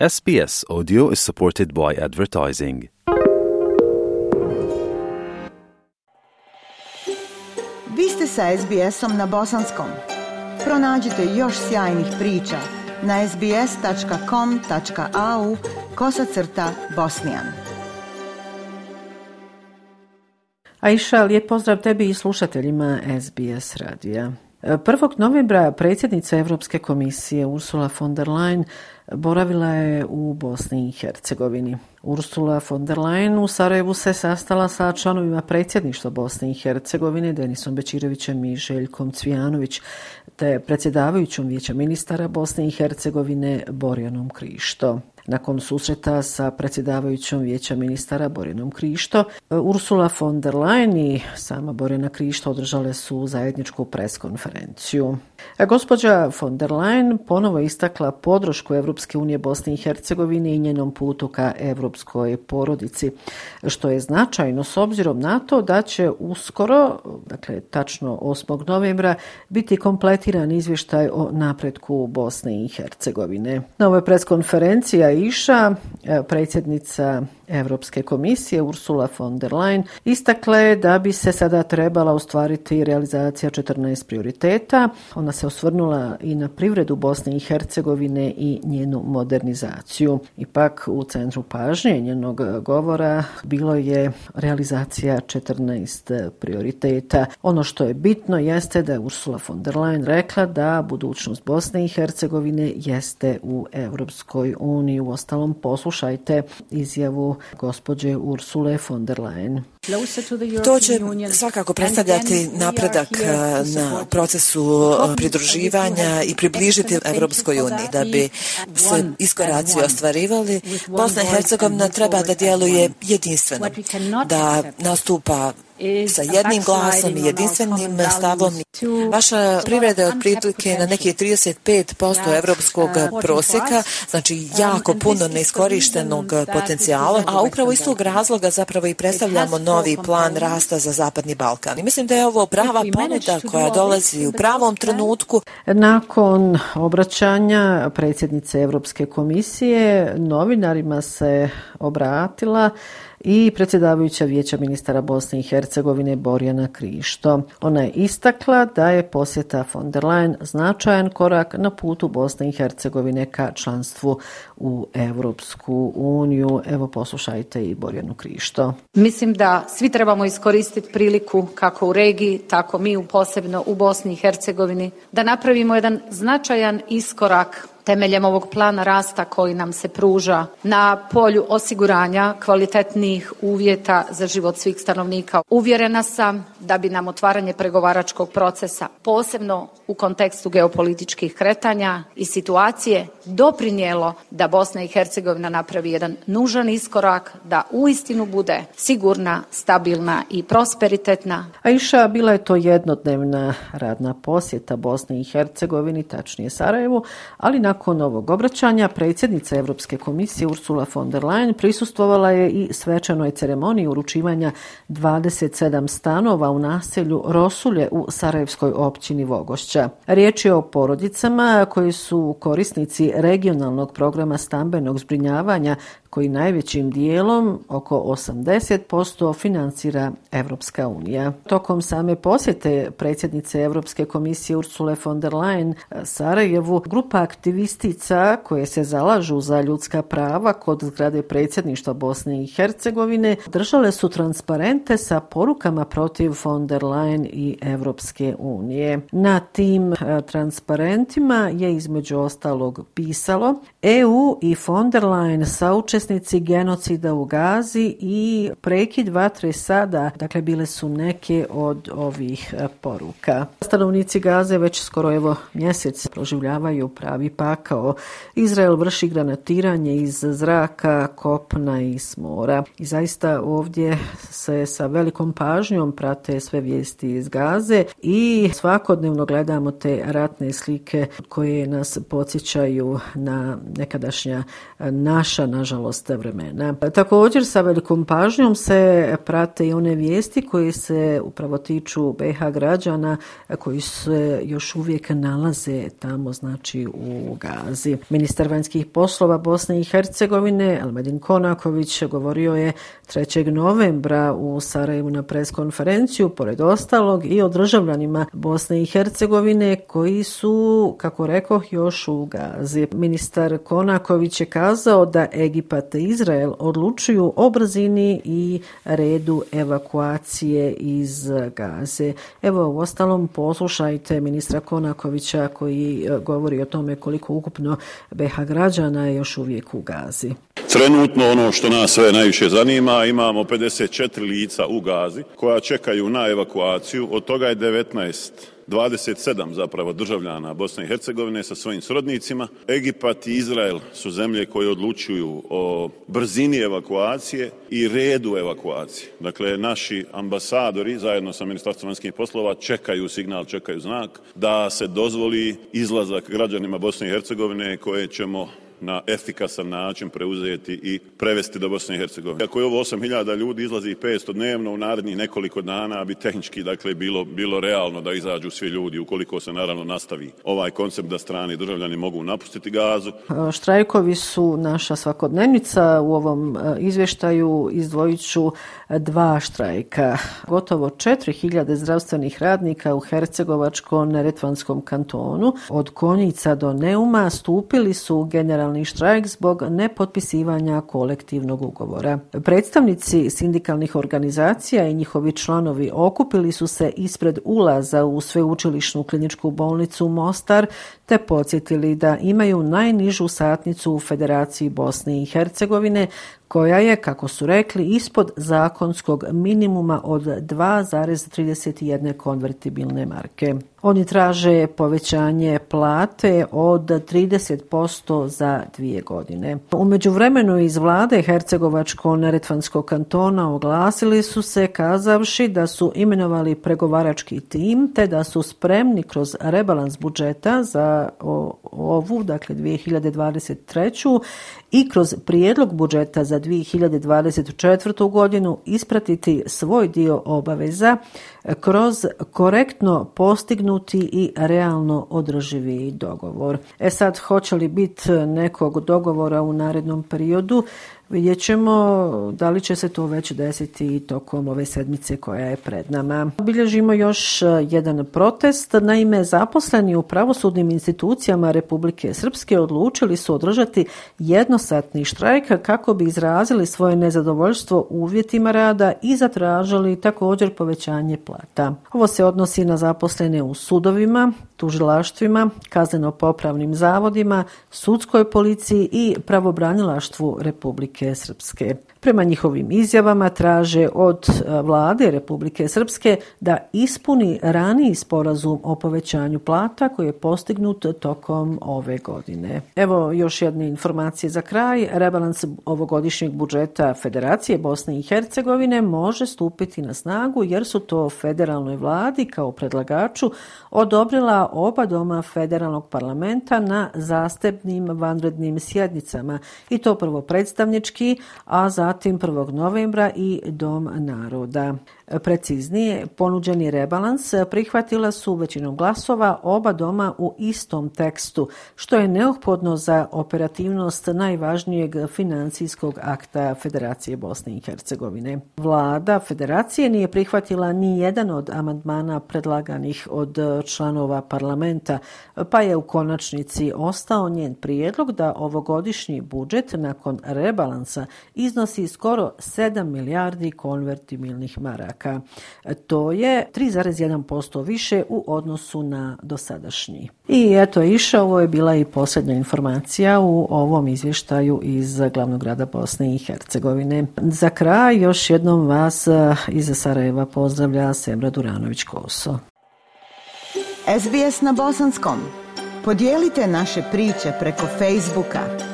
SBS Audio is supported by advertising. Vi ste sa SBS-om na bosanskom. Pronađite još sjajnih priča na sbs.com.au kosacrta bosnijan. Aisha, lijep pozdrav tebi i slušateljima SBS radija. 1. novembra predsjednica Evropske komisije Ursula von der Leyen boravila je u Bosni i Hercegovini. Ursula von der Leyen u Sarajevu se sastala sa članovima predsjedništva Bosne i Hercegovine Denisom Bečirovićem i Željkom Cvijanović te predsjedavajućom vijeća ministara Bosne i Hercegovine Borjanom Krišto. Nakon susreta sa predsjedavajućom vijeća ministara Borinom Krišto, e, Ursula von der Leyen i sama Borina Krišto održale su zajedničku preskonferenciju. E, gospođa von der Leyen ponovo istakla podršku Evropske unije Bosne i Hercegovine i njenom putu ka evropskoj porodici, što je značajno s obzirom na to da će uskoro, dakle tačno 8. novembra, biti kompletiran izvještaj o napretku Bosne i Hercegovine. Na ovoj preskonferenciji Iša, predsjednica Evropske komisije Ursula von der Leyen istakla je da bi se sada trebala ostvariti realizacija 14 prioriteta. Ona se osvrnula i na privredu Bosne i Hercegovine i njenu modernizaciju. Ipak u centru pažnje njenog govora bilo je realizacija 14 prioriteta. Ono što je bitno jeste da je Ursula von der Leyen rekla da budućnost Bosne i Hercegovine jeste u Evropskoj uniji. U ostalom poslušajte izjavu gospođe Ursule von der Leyen. To će svakako predstavljati napredak uh, na procesu uh, pridruživanja i približiti Evropskoj uniji. Da bi se iskoraci ostvarivali, Bosna i Hercegovina treba da djeluje jedinstveno, da nastupa sa jednim glasom i jedinstvenim stavom. Vaša privreda je otprilike na neki 35% evropskog prosjeka, znači jako puno neiskorištenog potencijala, a upravo iz tog razloga zapravo i predstavljamo novi plan rasta za Zapadni Balkan. I mislim da je ovo prava ponuda koja dolazi u pravom trenutku. Nakon obraćanja predsjednice Evropske komisije novinarima se obratila i predsjedavajuća vijeća ministara Bosne i Hercegovine Borjana Krišto. Ona je istakla da je posjeta von der Leyen značajan korak na putu Bosne i Hercegovine ka članstvu u Evropsku uniju. Evo poslušajte i Borjanu Krišto. Mislim da svi trebamo iskoristiti priliku kako u regiji, tako mi u posebno u Bosni i Hercegovini da napravimo jedan značajan iskorak temeljem ovog plana rasta koji nam se pruža na polju osiguranja kvalitetnih uvjeta za život svih stanovnika. Uvjerena sam da bi nam otvaranje pregovaračkog procesa, posebno u kontekstu geopolitičkih kretanja i situacije, doprinijelo da Bosna i Hercegovina napravi jedan nužan iskorak, da uistinu bude sigurna, stabilna i prosperitetna. A iša, bila je to jednodnevna radna posjeta Bosne i Hercegovini, tačnije Sarajevu, ali na Nakon ovog obraćanja, predsjednica Evropske komisije Ursula von der Leyen prisustvovala je i svečanoj ceremoniji uručivanja 27 stanova u naselju Rosulje u Sarajevskoj općini Vogošća. Riječ je o porodicama koji su korisnici regionalnog programa stambenog zbrinjavanja koji najvećim dijelom, oko 80%, financira Evropska unija. Tokom same posjete predsjednice Evropske komisije Ursule von der Leyen eh, Sarajevu, grupa aktivistica koje se zalažu za ljudska prava kod zgrade predsjedništva Bosne i Hercegovine držale su transparente sa porukama protiv von der Leyen i Evropske unije. Na tim eh, transparentima je između ostalog pisalo EU i von der Leyen sauče učesnici genocida u Gazi i prekid vatre sada, dakle bile su neke od ovih e, poruka. Stanovnici Gaze već skoro evo mjesec proživljavaju pravi pakao. Izrael vrši granatiranje iz zraka, kopna i smora. I zaista ovdje se sa velikom pažnjom prate sve vijesti iz Gaze i svakodnevno gledamo te ratne slike koje nas podsjećaju na nekadašnja e, naša, nažalost, dosta vremena. Također sa velikom pažnjom se prate i one vijesti koje se upravo tiču BH građana koji se još uvijek nalaze tamo, znači u Gazi. Ministar vanjskih poslova Bosne i Hercegovine, Almedin Konaković, govorio je 3. novembra u Sarajevu na preskonferenciju, pored ostalog i o državljanima Bosne i Hercegovine koji su, kako rekao, još u Gazi. Ministar Konaković je kazao da Egipat te Izrael odlučuju o brzini i redu evakuacije iz Gaze. Evo, u ostalom, poslušajte ministra Konakovića koji e, govori o tome koliko ukupno BH građana je još uvijek u Gazi. Trenutno ono što nas sve najviše zanima, imamo 54 lica u Gazi koja čekaju na evakuaciju, od toga je 19 27 zapravo državljana Bosne i Hercegovine sa svojim srodnicima. Egipat i Izrael su zemlje koje odlučuju o brzini evakuacije i redu evakuacije. Dakle, naši ambasadori zajedno sa Ministarstvom vanjskih poslova čekaju signal, čekaju znak da se dozvoli izlazak građanima Bosne i Hercegovine koje ćemo na efikasan način preuzeti i prevesti do Bosne i Hercegovine. Ako je ovo 8000 ljudi izlazi 500 dnevno u narednih nekoliko dana, bi tehnički dakle bilo, bilo realno da izađu svi ljudi ukoliko se naravno nastavi ovaj koncept da strani državljani mogu napustiti gazu. E, štrajkovi su naša svakodnevnica u ovom e, izvještaju izdvojiću e, dva štrajka. Gotovo 4000 zdravstvenih radnika u Hercegovačko-Neretvanskom kantonu od Konjica do Neuma stupili su generalni generalni štrajk zbog nepotpisivanja kolektivnog ugovora. Predstavnici sindikalnih organizacija i njihovi članovi okupili su se ispred ulaza u sveučilišnu kliničku bolnicu Mostar te podsjetili da imaju najnižu satnicu u Federaciji Bosne i Hercegovine koja je, kako su rekli, ispod zakonskog minimuma od 2,31 konvertibilne marke. Oni traže povećanje plate od 30% za dvije godine. Umeđu vremenu iz vlade Hercegovačko-Neretvanskog kantona oglasili su se kazavši da su imenovali pregovarački tim te da su spremni kroz rebalans budžeta za ovu, dakle 2023. i kroz prijedlog budžeta za 2024. godinu ispratiti svoj dio obaveza kroz korektno postignuti i realno održivi dogovor. E sad, hoće li biti nekog dogovora u narednom periodu, Vidjet ćemo da li će se to već desiti tokom ove sedmice koja je pred nama. Obilježimo još e, jedan protest. Naime, zaposleni u pravosudnim institucijama Republike Srpske odlučili su održati jednosatni štrajk kako bi izrazili svoje nezadovoljstvo uvjetima rada i zatražili također povećanje uplata. Ovo se odnosi na zaposlene u sudovima, tužilaštvima, kazneno-popravnim zavodima, sudskoj policiji i pravobranilaštvu Republike Srpske. Prema njihovim izjavama traže od e, vlade Republike Srpske da ispuni raniji sporazum o povećanju plata koji je postignut tokom ove godine. Evo još jedne informacije za kraj. Rebalans ovogodišnjeg budžeta Federacije Bosne i Hercegovine može stupiti na snagu jer su to federalnoj vladi kao predlagaču odobrila oba doma federalnog parlamenta na zastepnim vanrednim sjednicama i to prvo predstavnički, a zatim 1. novembra i Dom naroda. Preciznije, ponuđeni rebalans prihvatila su većinom glasova oba doma u istom tekstu, što je neophodno za operativnost najvažnijeg financijskog akta Federacije Bosne i Hercegovine. Vlada Federacije nije prihvatila ni jedan od amandmana predlaganih od članova parlamenta, pa je u konačnici ostao njen prijedlog da ovogodišnji budžet nakon rebalansa iznosi skoro 7 milijardi konvertibilnih maraka. To je 3,1% više u odnosu na dosadašnji. I eto iša, ovo je bila i posljednja informacija u ovom izvještaju iz glavnog grada Bosne i Hercegovine. Za kraj još jednom vas eh, iz Sarajeva pozdravlja Semra Duranović-Koso. SBS na bosanskom. Podijelite naše priče preko Facebooka.